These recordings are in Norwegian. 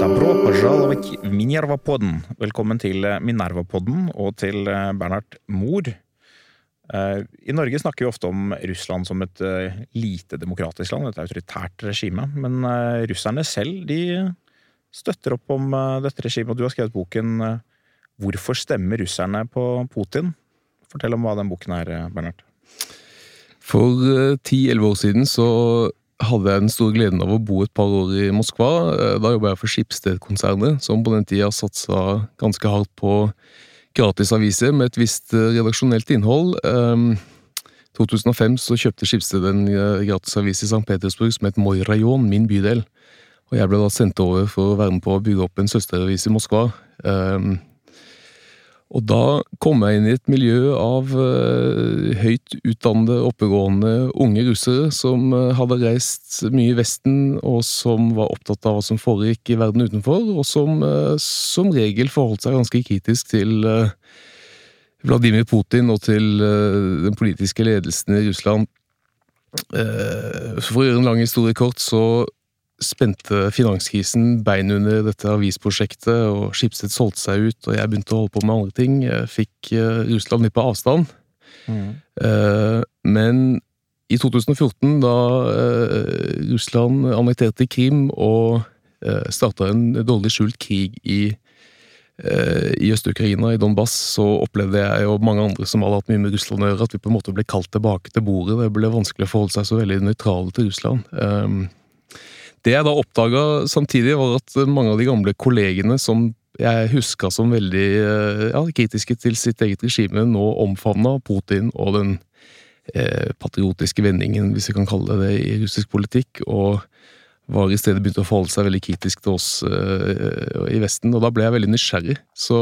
Dabro pajalavik Minervapodden. Velkommen til eh, Minervapodden og til eh, Bernhard Moor. Eh, I Norge snakker vi ofte om Russland som et lite demokratisk land, et autoritært regime. Men russerne selv de støtter opp om dette regimet. Du har skrevet boken 'Hvorfor stemmer russerne på Putin'? Fortell om hva den boken er, Bernhard. For ti-elleve år siden så hadde jeg den store gleden av å bo et par år i Moskva. Eh, da jobba jeg for Skipsted-konsernet, som på den tida satsa ganske hardt på gratisaviser med et visst eh, redaksjonelt innhold. I 2005 så kjøpte Skipsted en eh, gratisavis i St. Petersburg som het Moi Rajon, min bydel. Og jeg ble da sendt over for å være med på å bygge opp en søsteravis i Moskva. Og da kom jeg inn i et miljø av uh, høyt utdannede, oppegående unge russere som uh, hadde reist mye i Vesten, og som var opptatt av hva som foregikk i verden utenfor, og som uh, som regel forholdt seg ganske kritisk til Vladimir Putin og til den politiske ledelsen i Russland. For å gjøre en lang historie kort, så spente finanskrisen bein under dette avisprosjektet, og Skipsted solgte seg ut, og jeg begynte å holde på med andre ting. Jeg fikk eh, Russland litt på avstand. Mm. Eh, men i 2014, da eh, Russland annekterte Krim og starta en dårlig skjult krig i, i Øst-Ukraina, i Donbass, så opplevde jeg og mange andre som hadde hatt mye med Russland å gjøre, at vi på en måte ble kalt tilbake til bordet. Det ble vanskelig å forholde seg så veldig nøytrale til Russland. Det jeg da oppdaga samtidig, var at mange av de gamle kollegene som jeg huska som veldig eh, ja, kritiske til sitt eget regime, nå omfavna Putin og den eh, patriotiske vendingen, hvis vi kan kalle det det, i russisk politikk. og var i stedet begynt å forholde seg veldig kritisk til oss uh, i Vesten, og da ble jeg veldig nysgjerrig. Så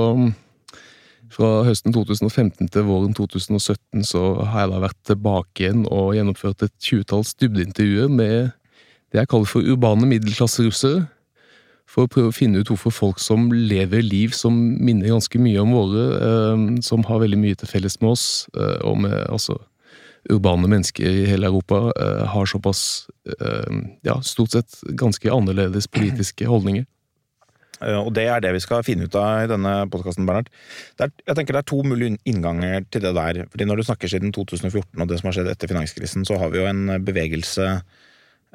fra høsten 2015 til våren 2017 så har jeg da vært tilbake igjen og gjennomført et tjuetalls dybdeintervjuer med det jeg kaller for urbane middelklasserussere. For å prøve å finne ut hvorfor folk som lever liv som minner ganske mye om våre, eh, som har veldig mye til felles med oss, eh, og med altså urbane mennesker i hele Europa, eh, har såpass, ja, stort sett ganske annerledes politiske holdninger. Og det er det vi skal finne ut av i denne podkasten, Bernhard. Er, jeg tenker det er to mulige innganger til det der. Fordi Når du snakker siden 2014 og det som har skjedd etter finanskrisen, så har vi jo en bevegelse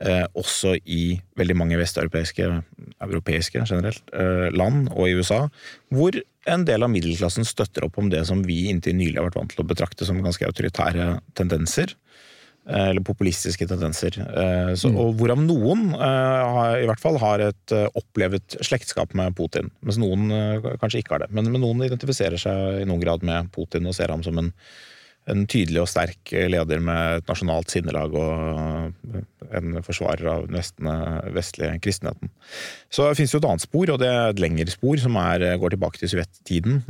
Eh, også i veldig mange vesteuropeiske, europeiske generelt, eh, land og i USA, hvor en del av middelklassen støtter opp om det som vi inntil nylig har vært vant til å betrakte som ganske autoritære tendenser. Eh, eller populistiske tendenser. Eh, så, mm. og hvorav noen eh, i hvert fall har et opplevet slektskap med Putin. Mens noen kanskje ikke har det. Men, men noen identifiserer seg i noen grad med Putin og ser ham som en en tydelig og sterk leder med et nasjonalt sinnelag og en forsvarer av den vestlige kristenheten. Så det finnes jo et annet spor, og det er et lengre spor som er, går tilbake til sovjettiden.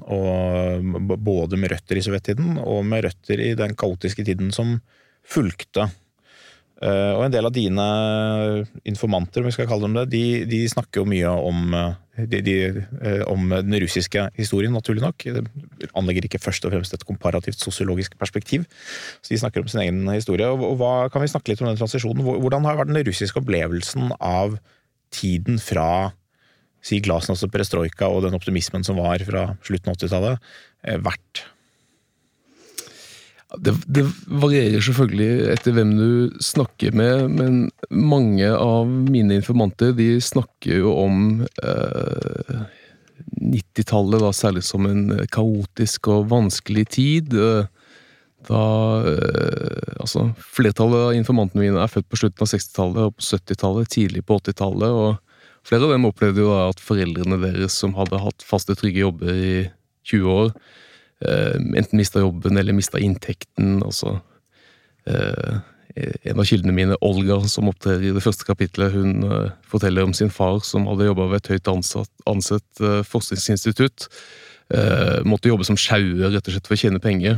Både med røtter i sovjettiden og med røtter i den kaotiske tiden som fulgte Eh, og en del av dine informanter, om vi skal kalle dem det, de, de snakker jo mye om, eh, de, de, eh, om, den russiske historien, naturlig nok. De anlegger ikke først og fremst et komparativt sosiologisk perspektiv. Så de snakker om sin egen historie. Og hva, kan vi snakke litt om den transisjonen? Hvordan har vært den russiske opplevelsen av tiden fra si glasnost og perestrojka og den optimismen som var fra slutten av 80-tallet, vært? Det, det, varierer selvfølgelig etter hvem du snakker med, men mange av mine informanter de snakker jo om eh, 90-tallet særlig som en kaotisk og vanskelig tid. Da eh, Altså, flertallet av informantene mine er født på slutten av 60-tallet og på 70-tallet, tidlig på 80-tallet. og Flere av dem opplevde jo da at foreldrene deres, som hadde hatt faste, trygge jobber i 20 år, Eh, enten mista jobben eller mista inntekten. Altså, eh, en av kildene mine, Olga, som opptrer i det første kapitlet, hun uh, forteller om sin far som hadde jobba ved et høyt ansatt, ansett forskningsinstitutt. Måtte jobbe som sjauer rett og slett for å tjene penger.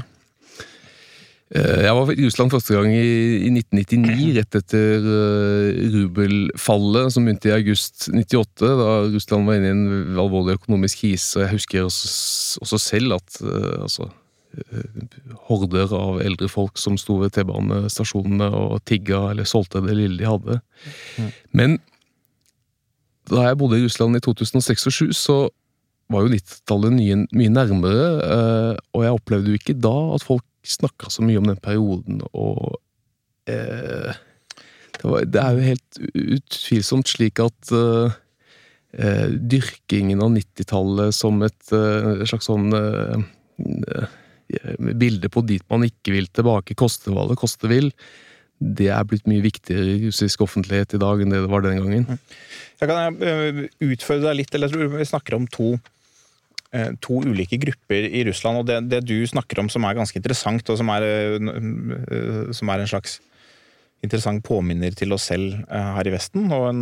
Eh, jeg var i Russland første gang i, 1999, rett etter uh, rubelfallet, som begynte i august 98, da Russland var inne i en alvorlig økonomisk krise. Jeg husker også, også selv at uh, altså, horder av eldre folk som sto ved T-banestasjonene og tigga eller solgte det lille de hadde. Mm. Men da jeg bodde i Russland i 2006 og 2007, så var jo 90-tallet mye, nærmere, eh, og jeg opplevde jo ikke da at folk snakka så mye om den perioden, og eh, det, var, det, er jo helt utvilsomt slik at eh, eh dyrkingen av 90-tallet som et eh, slags sånn eh, bilde på dit man ikke vil tilbake, koste hva det koste vil, det er blitt mye viktigere i russisk offentlighet i dag enn det det var den gangen. Mm. Jeg kan utfordre deg litt, eller jeg tror vi snakker om to, to ulike grupper i Russland. og det, det, du snakker om som er ganske interessant, og som er, eh, som er en slags interessant påminner til oss selv her i Vesten, og en,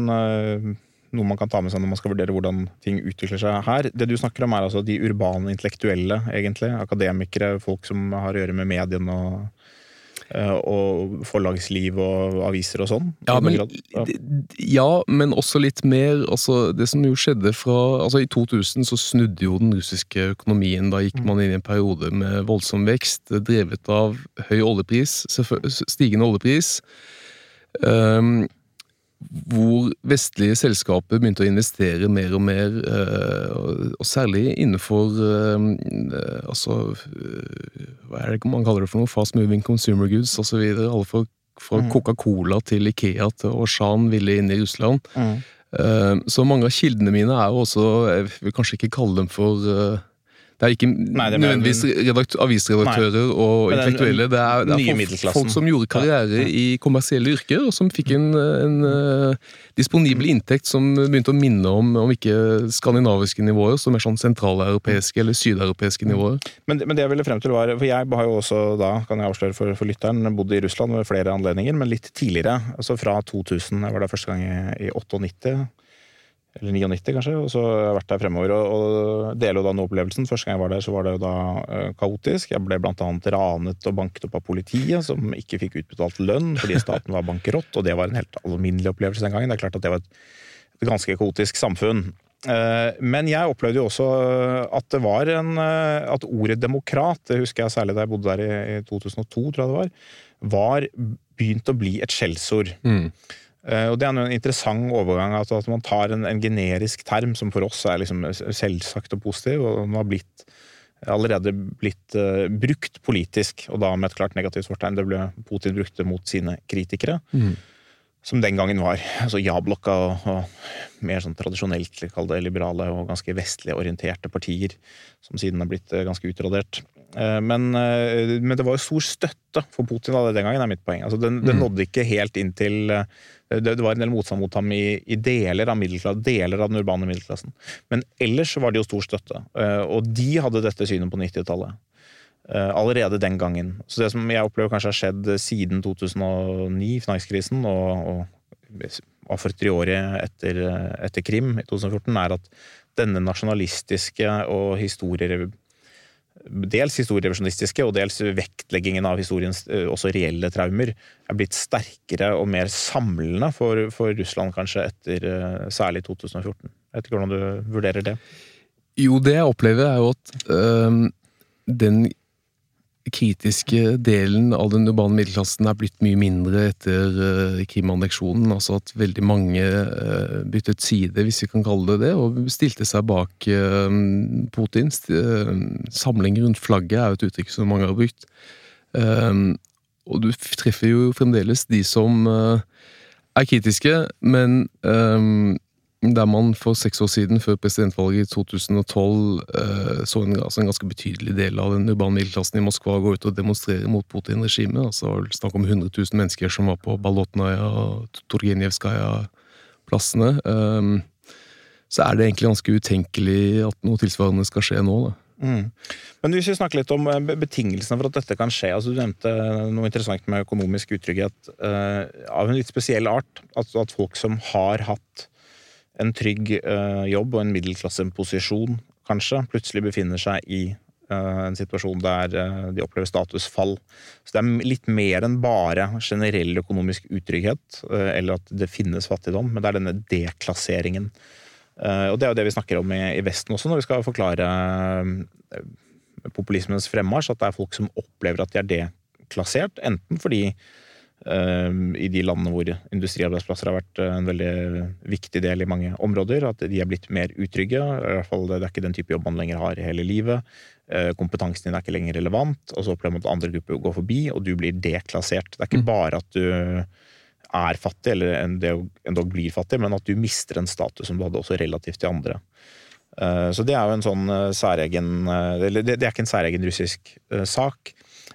noe man kan ta med seg når man skal vurdere hvordan ting utvikler seg her. Det du snakker om, er altså de urbane intellektuelle, egentlig. Akademikere, folk som har å gjøre med mediene og Eh, og forlagsliv og aviser og sånn? Ja, men, ja, men også litt mer. Altså, det som jo skjedde fra altså I 2000 så snudde jo den russiske økonomien. Da gikk mm. man inn i en periode med voldsom vekst, drevet av høy oljepris, stigende oljepris. Um, hvor vestlige selskaper begynte å investere mer og mer, eh, og særlig innenfor eh, altså, eh, Hva er det man kaller det for noe? Fast moving consumer goods osv. Alle fra, fra mm. Coca-Cola til Ikea til Oshan ville inn i Russland. Mm. Så mange av kildene mine er jo også Jeg vil kanskje ikke kalle dem for det er ikke Nei, det nødvendigvis avisredaktører Nei. og intellektuelle. Det er, det er folk, som gjorde karriere i kommersielle yrker, og som fikk en, en uh, disponibel inntekt som begynte å minne om, om ikke skandinaviske nivåer, som er sånn sentraleuropeiske eller sydeuropeiske nivåer. Men, men, det jeg ville frem til var, for Jeg har jo også da, kan jeg avsløre for, for lytteren, bodd i Russland ved flere anledninger, men litt tidligere. altså Fra 2000, jeg var der første gang i, i 98 eller 99 kanskje, og så har jeg vært der fremover. Og, og deler jo da den opplevelsen. Første gang jeg var der, så var det jo da uh, kaotisk. Jeg ble blant annet ranet og banket opp av politiet, som ikke fikk utbetalt lønn fordi staten var bankerott, og det var en helt alminnelig opplevelse den gangen. Det er klart at det var et, et ganske kaotisk samfunn. Uh, men jeg opplevde jo også at det var en uh, At ordet demokrat, det husker jeg særlig da jeg bodde der i, i 2002, tror jeg det var, var begynt å bli et skjellsord. Mm. Eh, og Det er en interessant overgang, altså at man tar en, en, generisk term som for oss er liksom selvsagt og positiv, og den har blitt, allerede blitt uh, brukt politisk, og da med et klart negativt fortegn. Det ble Putin brukte mot sine kritikere. Mm. Som den gangen var altså ja-blokka og, og, mer sånn tradisjonelt kall det liberale og ganske vestlig orienterte partier, som siden har blitt uh, ganske utradert. Uh, men, men, det var jo stor støtte for Putin da, den gangen, er mitt poeng. Altså, den, den mm. nådde ikke helt inn til det, var en del motstand mot ham i, i deler, av deler av den urbane middelklassen. Men ellers var det jo stor støtte. Eh, og de hadde dette synet på 90-tallet. Eh, allerede den gangen. Så det som jeg opplever kanskje har skjedd siden 2009, finanskrisen, og, og for treåret etter, etter Krim i 2014, er at denne nasjonalistiske og historie dels historierevisjonistiske og dels vektleggingen av historiens eh, også reelle traumer er blitt sterkere og mer samlende for, for Russland kanskje etter eh, særlig 2014. Jeg vet ikke hvordan du vurderer det? Jo, det jeg opplever er jo at øh, den kritiske delen av den urbane middelklassen er blitt mye mindre etter uh. Altså at veldig mange uh, byttet side, hvis vi kan kalle det det, og stilte seg bak uh. Samling rundt flagget er jo et uttrykk som mange har brukt. og du treffer jo fremdeles de som er kritiske, men der man for seks år siden, før presidentvalget i 2012, eh, så en, altså en, ganske betydelig del av den urbane middelklassen i Moskva gå ut og demonstrere mot Putin-regimet. Altså snakk om 100 000 mennesker som var på Balotnaja og Torgenjevskaja-plassene. Um, så er det egentlig ganske utenkelig at noe tilsvarende skal skje nå. da. Mm. Men hvis vi snakker litt om eh, betingelsene for at dette kan skje. altså Du nevnte noe interessant med økonomisk utrygghet uh, av en litt spesiell art. At, at folk som har hatt en trygg uh, jobb og en middelklasseposisjon, kanskje, plutselig befinner seg i uh, en situasjon der uh, de opplever statusfall. Så det er litt mer enn bare generell økonomisk utrygghet, eller at det finnes fattigdom, men det er denne deklasseringen. og det er jo det vi snakker om i, i Vesten også, når vi skal forklare populismens fremmarsj, at det er folk som opplever at de er deklassert, enten fordi i de landene hvor industriarbeidsplasser har vært en veldig viktig del i mange områder. At de er blitt mer utrygge. I hvert fall Det er ikke den type jobb man lenger har i hele livet. Kompetansen din er ikke lenger relevant. Og så opplever man at andre grupper går forbi, og du blir deklassert. Det er ikke mm. bare at du er fattig, eller endog blir fattig, men at du mister en status som du hadde også relativt til andre. Eh, så det er jo en sånn eh, særegen eh, Eller det er ikke en særegen russisk sak.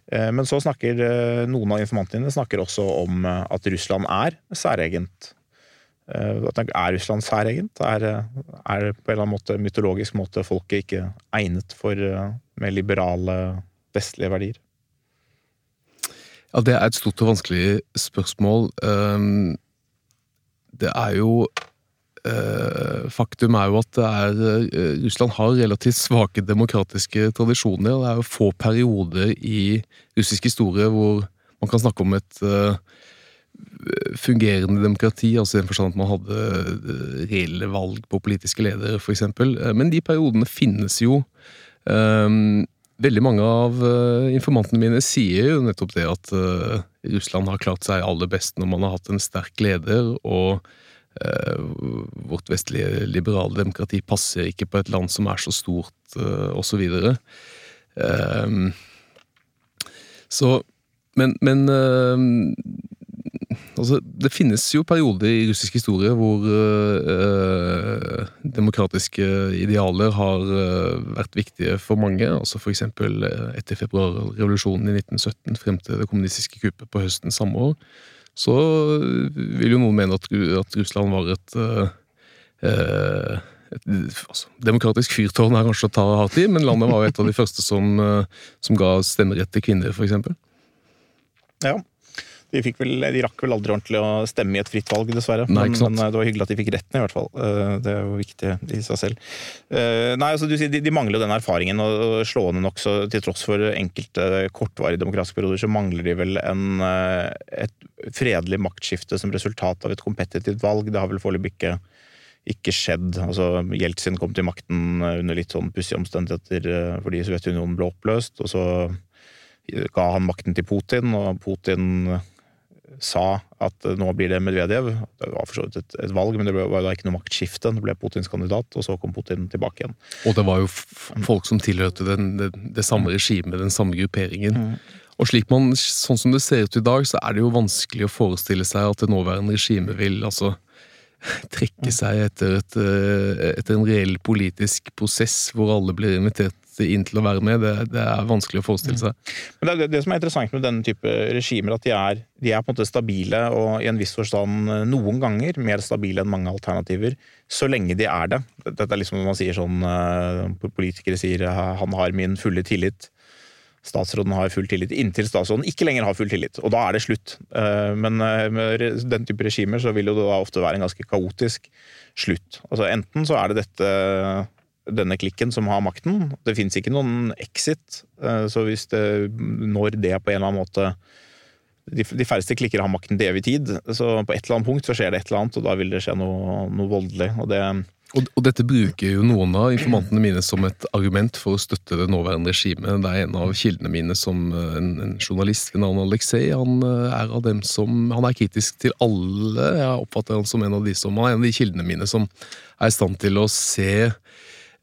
Men så snakker noen av informantene snakker også om at Russland er særegent. Er Russland særegent? Er, er på en eller annen måte mytologisk måte folket ikke egnet for mer liberale, vestlige verdier? Ja, det er et stort og vanskelig spørsmål. Det er jo Eh, faktum er jo at er, eh, Russland har relativt svake demokratiske tradisjoner. Det er jo få perioder i russisk historie hvor man kan snakke om et uh, fungerende demokrati, altså i den forstand at man hadde reelle valg på politiske ledere, f.eks. Men de periodene finnes jo. Veldig mange av informantene mine sier jo nettopp det at Russland har klart seg aller best når man har hatt en sterk leder. og Eh, vårt vestlige liberale demokrati passer ikke på et land som er så stort, uh, osv. Så, uh, Men, men altså, det finnes jo perioder i russisk historie hvor øh, demokratiske idealer har vært viktige for mange. altså F.eks. etter februarrevolusjonen i 1917 frem til det kommunistiske kuppet på høsten samme år så vil jo noen mene at, at Russland var et, eh, et altså, Demokratisk fyrtårn er kanskje å ta hardt i, men landet var jo et av de første som, eh, som ga stemmerett til kvinner, f.eks. Ja. De, vel, de, rakk vel aldri ordentlig å stemme i et fritt valg, dessverre. Nei, men, men, eh, det var hyggelig at de fikk retten, i hvert fall. Eh, det er jo viktig i seg selv. Eh, nei, altså, du sier de, de mangler jo den erfaringen, og slående nok så til tross for enkelte kortvarige demokratiske perioder, så mangler de vel en, et fredelig maktskifte som resultat av et kompetitivt valg. Det har vel foreløpig ikke ikke skjedd. Altså, Jeltsin kom til makten under litt sånn pussige omstendigheter fordi Sovjetunionen ble oppløst. og så ga han makten til Putin, og Putin sa at nå blir det Medvedev. Det var for så vidt et, et, valg, men det var da ikke noe maktskifte. Det ble Putins kandidat, og så kom Putin tilbake igjen. Og det var jo folk som tilhørte den, det, det, samme regimet, den samme grupperingen. Mm. Og slik man, sånn som det ser ut i dag, så er det jo vanskelig å forestille seg at det nåværende regimet vil altså trekke seg etter, et, etter en reell politisk prosess hvor alle blir invitert inn til å være med, det, det er vanskelig å forestille seg. Mm. Men det det, det, som er interessant med denne type regimer, at de er, de er, på en måte stabile, og i en viss forstand eh, noen ganger mer stabile enn mange alternativer, så lenge de er det. Dette er liksom når man sier sånn eh, Politikere sier 'han har min fulle tillit'. Statsråden har full tillit inntil statsråden ikke lenger har full tillit, og da er det slutt. Eh, men med den type regimer så vil det da ofte være en ganske kaotisk slutt. Altså Enten så er det dette denne klikken som har makten. Det fins ikke noen exit, eh, så hvis det når det på en eller annen måte de, færreste klikker har makten til evig tid, så på et eller annet punkt så skjer det et eller annet, og da vil det skje noe, noe voldelig. og det og, og, dette bruker jo noen av informantene mine som et argument for å støtte det nåværende regimet. Det er en av kildene mine som eh, en, en journalist ved navn Aleksej. Han eh, er av dem som Han er kritisk til alle. Jeg oppfatter han som en av de som Han er en av de kildene mine som er i stand til å se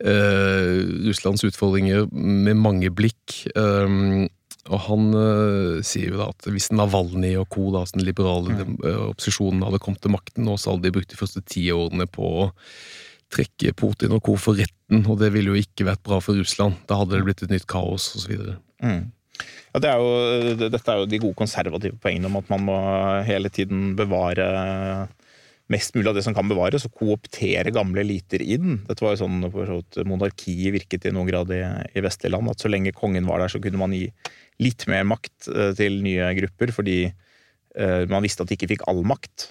Russlands utfordringer med mange blikk. Um, og han uh, sier jo da at hvis Navalny og co., da, den liberale mm. opposisjonen, hadde kommet til makten nå, så hadde de brukt de første ti årene på å trekke Putin og co. for retten, og det ville jo ikke vært bra for Russland. Da hadde det blitt et nytt kaos, osv. Mm. Ja, det er jo, dette er jo de gode konservative poengene om at man må hele tiden bevare mest mulig av det som kan bevares, og kooptere gamle eliter inn. Dette var jo sånn at monarkiet virket i noen grad i, i vestlige land. At så lenge kongen var der, så kunne man gi litt mer makt uh, til nye grupper, fordi uh, man visste at de ikke fikk all makt.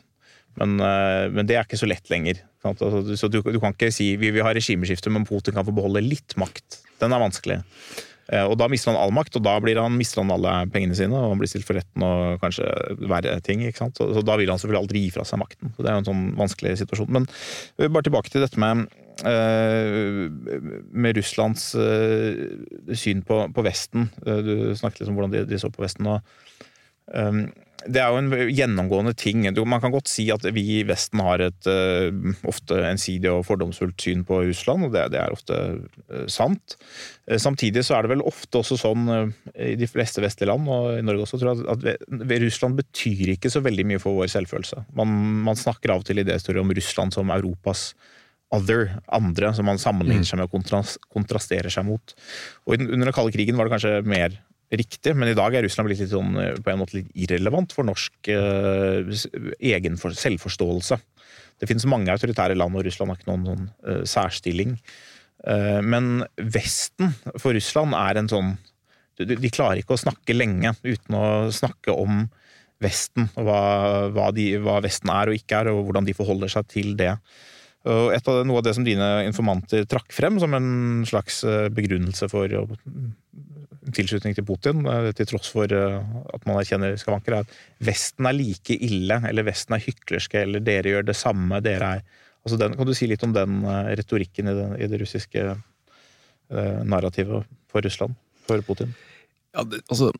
Men, uh, men det er ikke så lett lenger. Altså, så du, du, kan ikke si vi vil ha regimeskifte, men Putin kan få beholde litt makt. Den er vanskelig. Eh, og da mister han all makt, og da blir han, mister han alle pengene sine og han blir stilt for retten og kanskje verre ting. ikke sant? Så, så da vil han selvfølgelig aldri gi fra seg makten. Så Det er jo en sånn vanskelig situasjon. Men eh, bare tilbake til dette med, uh, med Russlands syn på, på, Vesten. Du snakket litt om hvordan de, de, så på Vesten. og det er jo en gjennomgående ting. Man kan godt si at vi i Vesten har et uh, ofte ensidig og fordomsfullt syn på Russland, og det, det er ofte uh, sant. Uh, samtidig så er det vel ofte også sånn i de fleste vestlige land, og i Norge også, tror jeg, at, Russland betyr ikke så veldig mye for vår selvfølelse. Man, man snakker av og til idéhistorier om Russland som Europas other, andre, som man sammenligner mm. seg med og kontrasterer seg mot. Og Under den kalde krigen var det kanskje mer riktig, men i dag er Russland blitt litt sånn, eh, på en måte litt irrelevant for norsk eh, egen selvforståelse. Det finnes mange autoritære land, og Russland har ikke noen sånn eh, særstilling. Eh, men Vesten for Russland er en sånn de, klarer ikke å snakke lenge uten å snakke om Vesten, og hva, hva, de, hva Vesten er og ikke er, og hvordan de forholder seg til det. Og av, noe av det som dine informanter trakk frem som en slags begrunnelse for å tilslutning til Putin, eh, til tross for eh, at man erkjenner skavanker, er at Vesten er like ille, eller Vesten er hyklerske, eller dere gjør det samme, dere er altså den, Kan du si litt om den eh, retorikken i det, i det russiske eh, narrativet for Russland, for Putin? Ja, det, altså,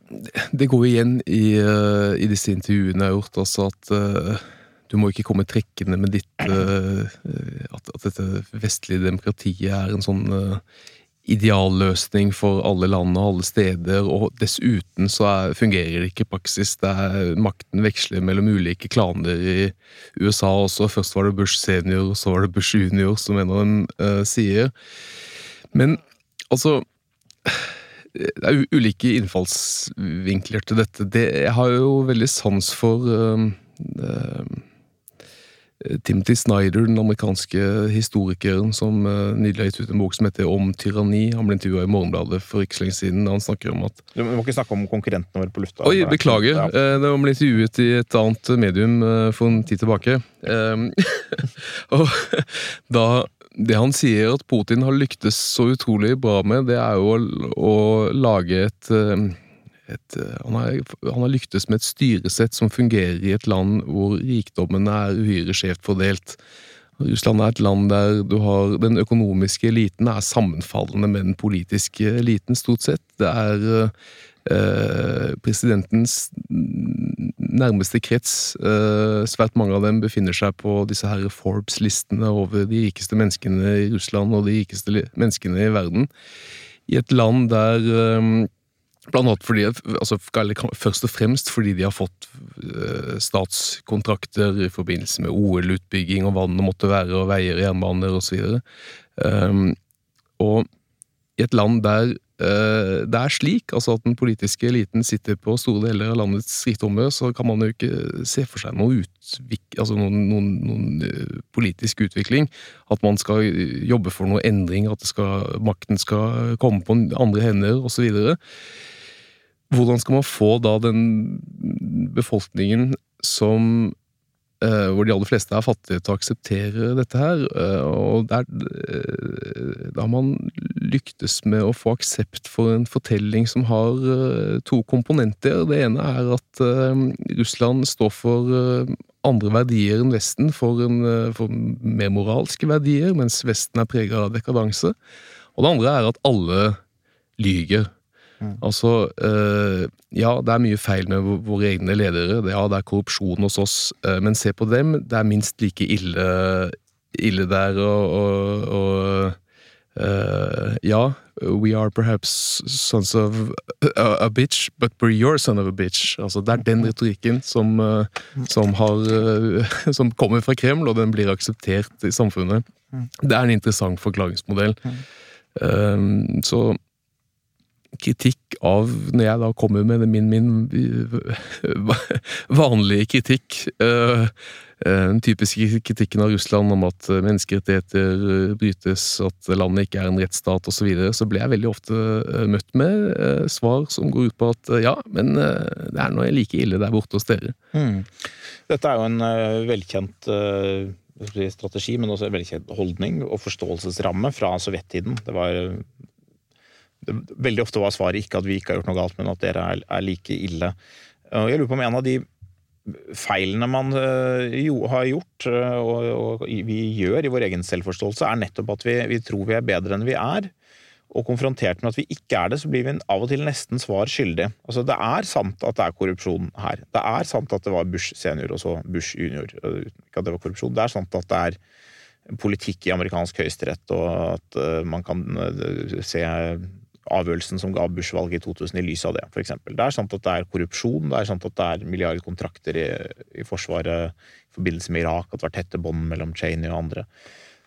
det går igjen i, uh, i, disse intervjuene jeg har gjort, altså at uh, du må ikke komme trekkende med ditt at, at, dette vestlige demokratiet er en sånn idealløsning for alle land og alle steder, og dessuten så er, fungerer det ikke i praksis. Det er, makten veksler mellom ulike klaner i USA også. Først var det Bush senior, og så var det Bush junior, som en av dem uh, sier. Men altså Det er ulike innfallsvinkler til dette. Det, jeg har jo veldig sans for uh, uh, Timothy Snyder, den amerikanske historikeren som uh, nylig har gitt ut en bok som heter Om tyranni. Han ble intervjua i Morgenbladet for ikke så lenge siden. Han snakker om at Du må ikke snakke om konkurrentene våre på lufta. Oi, beklager. Ja. Han ble intervjuet i et annet medium for en tid tilbake. Um, og da det han sier at Putin har lyktes så utrolig bra med, det er jo å, å lage et et, eh, han, har, han, har, lyktes med et styresett som fungerer i et land hvor rikdommen er uhyre skjevt fordelt. Russland er et land der har den økonomiske eliten er sammenfallende med den politiske eliten, stort sett. Det er eh, presidentens nærmeste krets. Eh, svært mange av dem befinner seg på disse her Forbes-listene over de rikeste menneskene i Russland og de rikeste menneskene i verden. I et land der eh, Blant annet fordi, altså, først og fremst fordi de har fått uh, statskontrakter i forbindelse med OL-utbygging og hva det måtte være, og veier, jernbaner osv. Um, og i et land der uh, det er slik altså at den politiske eliten sitter på store deler av landets rikdommer, så kan man jo ikke se for seg noe utvik, altså noen, noen, noen uh, politisk utvikling. At man skal jobbe for noe endring, at skal, makten skal komme på andre hender osv. Hvordan skal man få da den befolkningen som eh, hvor de aller fleste er fattige til å akseptere dette her. Eh, og der, eh, da har man lyktes med å få aksept for en fortelling som har to komponenter. Det ene er at Russland står for andre verdier enn Vesten, for, en, for mer moralske verdier, mens Vesten er prega av dekadanse. Og det andre er at alle lyger. Mm. Altså, øh, ja, det er mye feil med våre egne ledere. Ja, det er korrupsjon hos oss, øh, men se på dem. Det er minst like ille, ille der, og, og, og øh, Ja, we are perhaps sons of a, a, bitch, but we're your son of a bitch. Altså, det er den retorikken som, som, har, som kommer fra Kreml, og den blir akseptert i samfunnet. Mm. Det er en interessant forklaringsmodell. Um, så kritikk av Når jeg da kommer med min, min vanlige kritikk uh, Den typiske kritikken av Russland om at menneskerettigheter brytes, at landet ikke er en rettsstat osv., så, videre, så ble jeg veldig ofte møtt med svar som går ut på at ja, men det er nå like ille der borte hos dere. Mm. Dette er jo en velkjent strategi, men også en velkjent holdning og forståelsesramme fra sovjettiden. Det var Veldig ofte var svaret ikke at vi ikke har gjort noe galt, men at dere er, er like ille. Og jeg lurer på om en av de feilene man uh, jo, har gjort, uh, og, og, vi gjør i vår egen selvforståelse, er nettopp at vi, vi, tror vi er bedre enn vi er. og konfrontert med at vi ikke er det, så blir vi av og til nesten svar skyldig. Altså, det er sant at det er korrupsjon her. Det er sant at det var Bush senior og så Bush junior. Ikke at det var korrupsjon. Det er sant at det er politikk i amerikansk høyesterett, og at man kan se avgjørelsen som ga Bush-valget i 2000 i lys av det, f.eks. Det er sant at det er korrupsjon, det er sant at det er milliardkontrakter i, i Forsvaret i forbindelse med Irak, at det var tette bånd mellom Cheney og andre.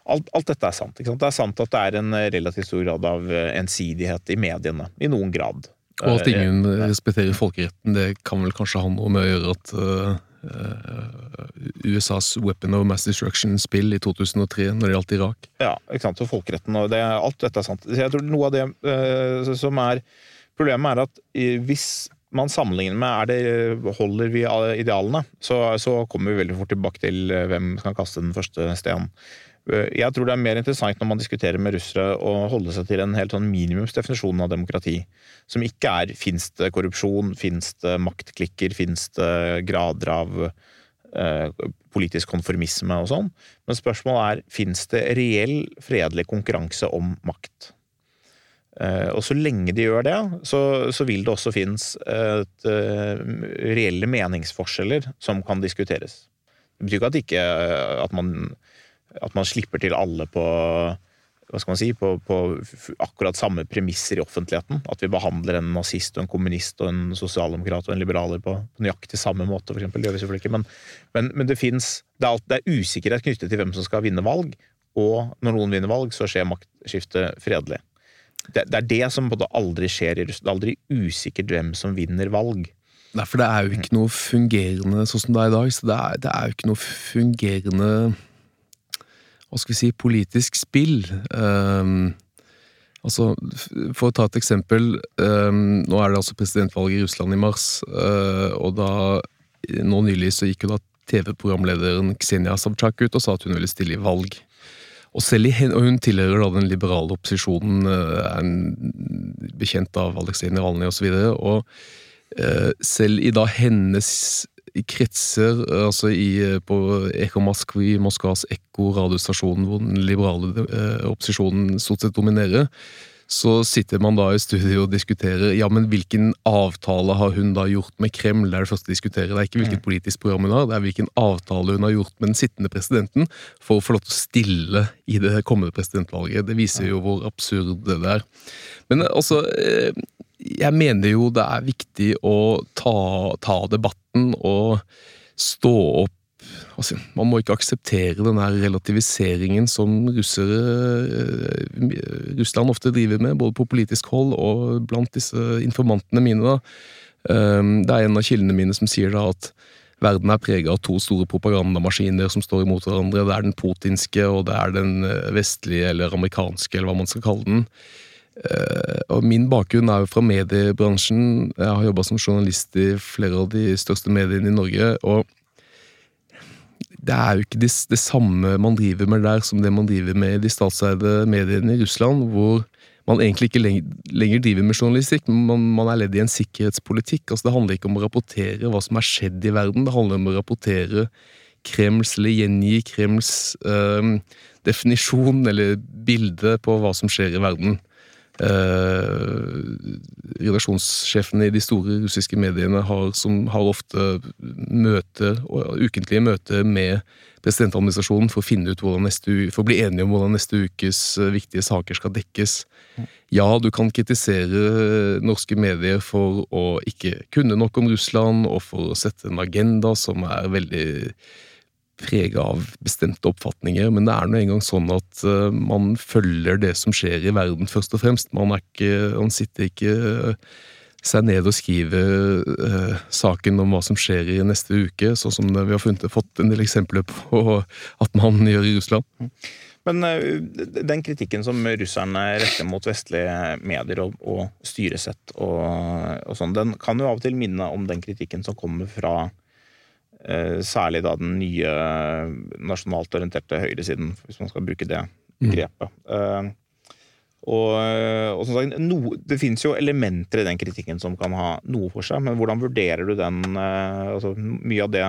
Alt, alt, dette er sant. Det er sant at det er en relativt stor grad av eh, ensidighet i mediene. I noen grad. Og at eh, ingen respekterer folkeretten, det kan vel kanskje ha noe med å gjøre at uh, USAs Weapon of Mass Destruction-spill i 2003 når det gjaldt Irak. Ja, ikke sant. Og folkeretten og det, alt dette er sant. Så Jeg tror noe av det uh, som er Problemet er at hvis man sammenligner med er det, holder vi idealene, så, så kommer vi veldig fort tilbake til hvem som kan kaste den første stenen. Eh, jeg tror det er mer interessant når man diskuterer med russere å holde seg til en helt sånn minimumsdefinisjon av demokrati. Som ikke er fins det korrupsjon, fins det maktklikker, fins det grader av eh, politisk konformisme og sånn. Men spørsmålet er fins det reell fredelig konkurranse om makt. Eh, og så lenge de gjør det, så, så vil det også finnes et, reelle meningsforskjeller som kan diskuteres. Det betyr ikke at, ikke, at man at man slipper til alle på hva skal man si, på, på, akkurat samme premisser i offentligheten. At vi behandler en nazist og en kommunist og en sosialdemokrat og en liberaler på, på nøyaktig samme måte, f.eks. Det gjør vi selvfølgelig ikke. Men, men, men det fins det, det, er usikkerhet knyttet til hvem som skal vinne valg. Og når noen vinner valg, så skjer maktskiftet fredelig. Det, det, er det som både aldri skjer i Russland. Det er aldri usikkert hvem som vinner valg. Nei, for det er jo ikke noe fungerende sånn som det er i dag. så det er, det er jo ikke noe fungerende hva skal vi si, politisk spill. Um, altså, For å ta et eksempel. Um, nå er det altså presidentvalg i Russland i mars. Uh, og da, nå nylig så gikk jo da TV-programlederen Ksenia Savtsjak ut og sa at hun ville stille i valg. Og, selv i, og hun tilhører da den liberale opposisjonen, uh, er en bekjent av Aleksej Navalnyj osv. Og, så og uh, selv i da hennes kretser, altså i, på Eko i Moskvas Ekko radiostasjon, hvor den liberale eh, opposisjonen stort sett dominerer, så sitter man da i studio og diskuterer ja, men hvilken avtale har hun da gjort med Kreml. Det er det første de diskuterer. Det er ikke hvilket mm. politisk program hun har, det er hvilken avtale hun har gjort med den sittende presidenten for å få lov til å stille i det kommende presidentvalget. Det viser jo hvor absurd det er. Men altså, eh, jeg mener jo det er viktig å ta, ta debatten og stå opp altså, Man må ikke akseptere den her relativiseringen som russere, eh, Russland ofte driver med, både på politisk hold og blant disse informantene mine. Da. Ehm, det er en av kildene mine som sier da at verden er prega av to store propagandamaskiner som står imot hverandre. Det er den putinske, og det er den eh, vestlige eller amerikanske, eller hva man skal kalle den. Eh, og min bakgrunn er jo fra mediebransjen. Jeg har jobba som journalist i flere av de største mediene i Norge. og det er jo ikke det, det, samme man driver med der som det man driver med i de statseide mediene i Russland, hvor man egentlig ikke lenger driver med journalistikk, men man, man er ledd i en sikkerhetspolitikk. Altså Det handler ikke om å rapportere hva som er skjedd i verden, det handler om å rapportere Kremls, eller gjengi Kremls øh, definisjon eller bilde på hva som skjer i verden. Eh, redaksjonssjefene i de store russiske mediene har, som har ofte møter, ukentlige møter med presidentadministrasjonen for å finne ut hvordan neste, for å bli enige om hvordan neste ukes eh, viktige saker skal dekkes. Ja, du kan kritisere norske medier for å ikke kunne nok om Russland, og for å sette en agenda som er veldig prega av bestemte oppfatninger, men det er nå engang sånn at uh, man følger det som skjer i verden, først og fremst. Man, ikke, man sitter ikke uh, seg ned og skriver uh, saken om hva som skjer i neste uke, sånn som vi har funnet, fått en del eksempler på at man gjør i Russland. Men den kritikken som russerne retter mot vestlige medier og, og styresett og, og sånn, den kan jo av og til minne om den kritikken som kommer fra Eh, særlig da den nye nasjonalt orienterte høyresiden, hvis man skal bruke det grepet. Mm. Og, og, som sagt, no, Det finnes jo elementer i den kritikken som kan ha noe for seg, men hvordan vurderer du den? Eh, altså, mye av det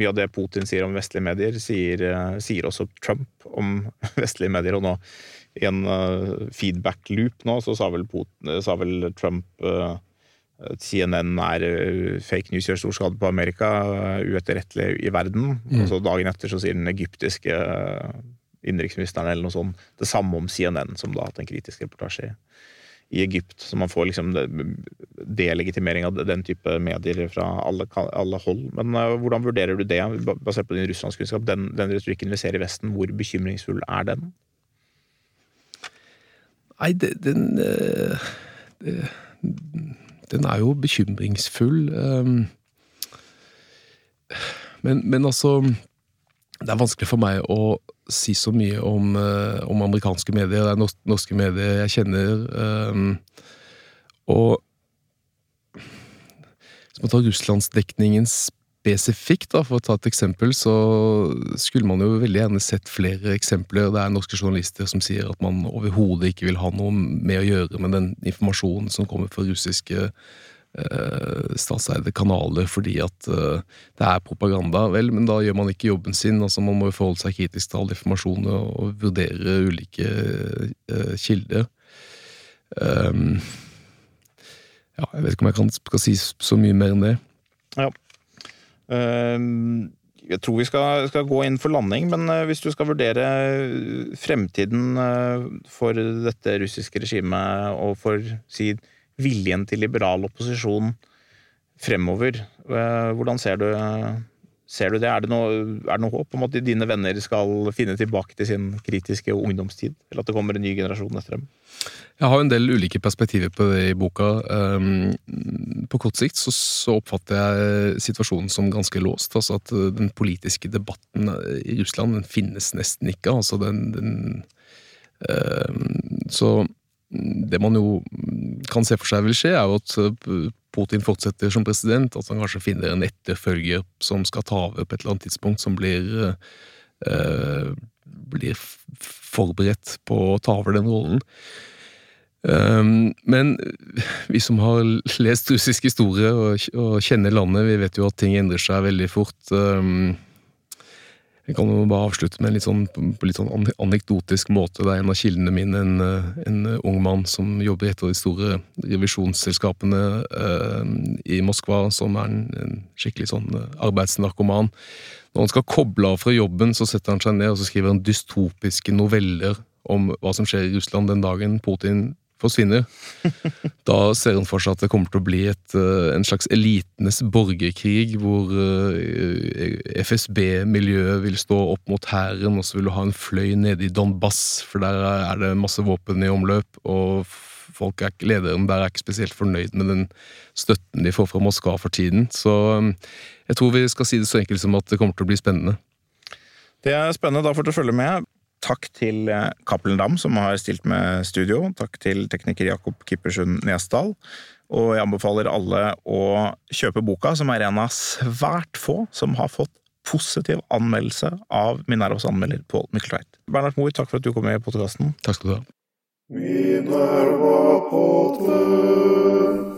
mye av det Putin sier om vestlige medier, sier, sier også Trump om vestlige medier. Og nå i en feedback-loop nå, så sa vel, Putin, sa vel Trump CNN er fake news gjør stor skade på Amerika, uetterrettelig i verden. Mm. Og så dagen etter så sier den egyptiske innenriksministeren eller noe sånt det samme om CNN, som da har hatt en kritisk reportasje i Egypt. Så man får liksom delegitimering av den type medier fra alle, alle hold. Men uh, hvordan vurderer du det, basert på din russlandskunnskap, den, den retorikken vi ser i Vesten, hvor bekymringsfull er den? Nei, den uh, det, Den er jo bekymringsfull. Um, men, men altså Det er vanskelig for meg å si så mye om, uh, om amerikanske medier. Det er norske medier jeg kjenner. Um, og hvis man tar russlandsdekningen spesifikt, da, for å ta et eksempel, så skulle man jo veldig gjerne sett flere eksempler. Det er norske journalister som sier at man overhodet ikke vil ha noe med å gjøre med den informasjonen som kommer fra russiske Eh, statseide kanaler fordi at eh, det er propaganda. Vel, men da gjør man ikke jobben sin. altså Man må jo forholde seg kritisk til all informasjon og, og vurdere ulike eh, kilder. Um, ja, jeg vet ikke om jeg kan skal si så mye mer enn det. Ja. Um, jeg tror vi skal, skal, gå inn for landing, men uh, hvis du skal vurdere fremtiden uh, for dette russiske regimet og for si viljen til liberal opposisjon fremover. Eh, hvordan ser du, ser du det? Er det, noe, er det noe håp om at dine venner skal finne tilbake til sin kritiske ungdomstid? Eller at det kommer en ny generasjon etter dem? Jeg har en del ulike perspektiver på det i boka. Ehm, på kort sikt så, så oppfatter jeg situasjonen som ganske låst. Altså at den politiske debatten i Russland den finnes nesten ikke. Altså den, den ehm, Så det man jo kan se for seg vil skje, er jo at eh, Putin fortsetter som president, at han kanskje finner en etterfølger som skal ta over på et eller annet tidspunkt, som blir, eh, blir forberedt på å ta over den rollen. Um, men vi som har lest russisk historie og, og, kjenner landet, vi vet jo at ting endrer seg veldig fort. Um, jeg kan jo bare avslutte med en litt sånn, på litt sånn anekdotisk måte. Det er en av kildene mine, en, eh, en ung mann som jobber i et av de store revisjonsselskapene eh, i Moskva, som er en, en skikkelig sånn eh, arbeidsnarkoman. Når han skal koble av fra jobben, så setter han seg ned og så skriver han dystopiske noveller om hva som skjer i Russland den dagen Putin forsvinner. Da ser hun for seg at det kommer til å bli et, eh, en slags elitenes borgerkrig, hvor eh, FSB-miljøet vil stå opp mot hæren, og så vil du ha en fløy nede i Donbass, for der er det masse våpen i omløp. og folk er, Lederen der er ikke spesielt fornøyd med den støtten de får fra Moskva for tiden. Så eh, jeg tror vi skal si det så enkelt som at det kommer til å bli spennende. Det er spennende. Da får du følge med. Takk til eh, Cappelen Dam, som har stilt med studio. Takk til tekniker Jakob Kippersund Nesdal. Og jeg anbefaler alle å kjøpe boka, som er en av svært få som har fått positiv anmeldelse av Minervas anmelder Pål Mikkeltveit. Bernhard Moe, takk for at du kom med i podkasten. Takk skal du ha. Minerva-podden.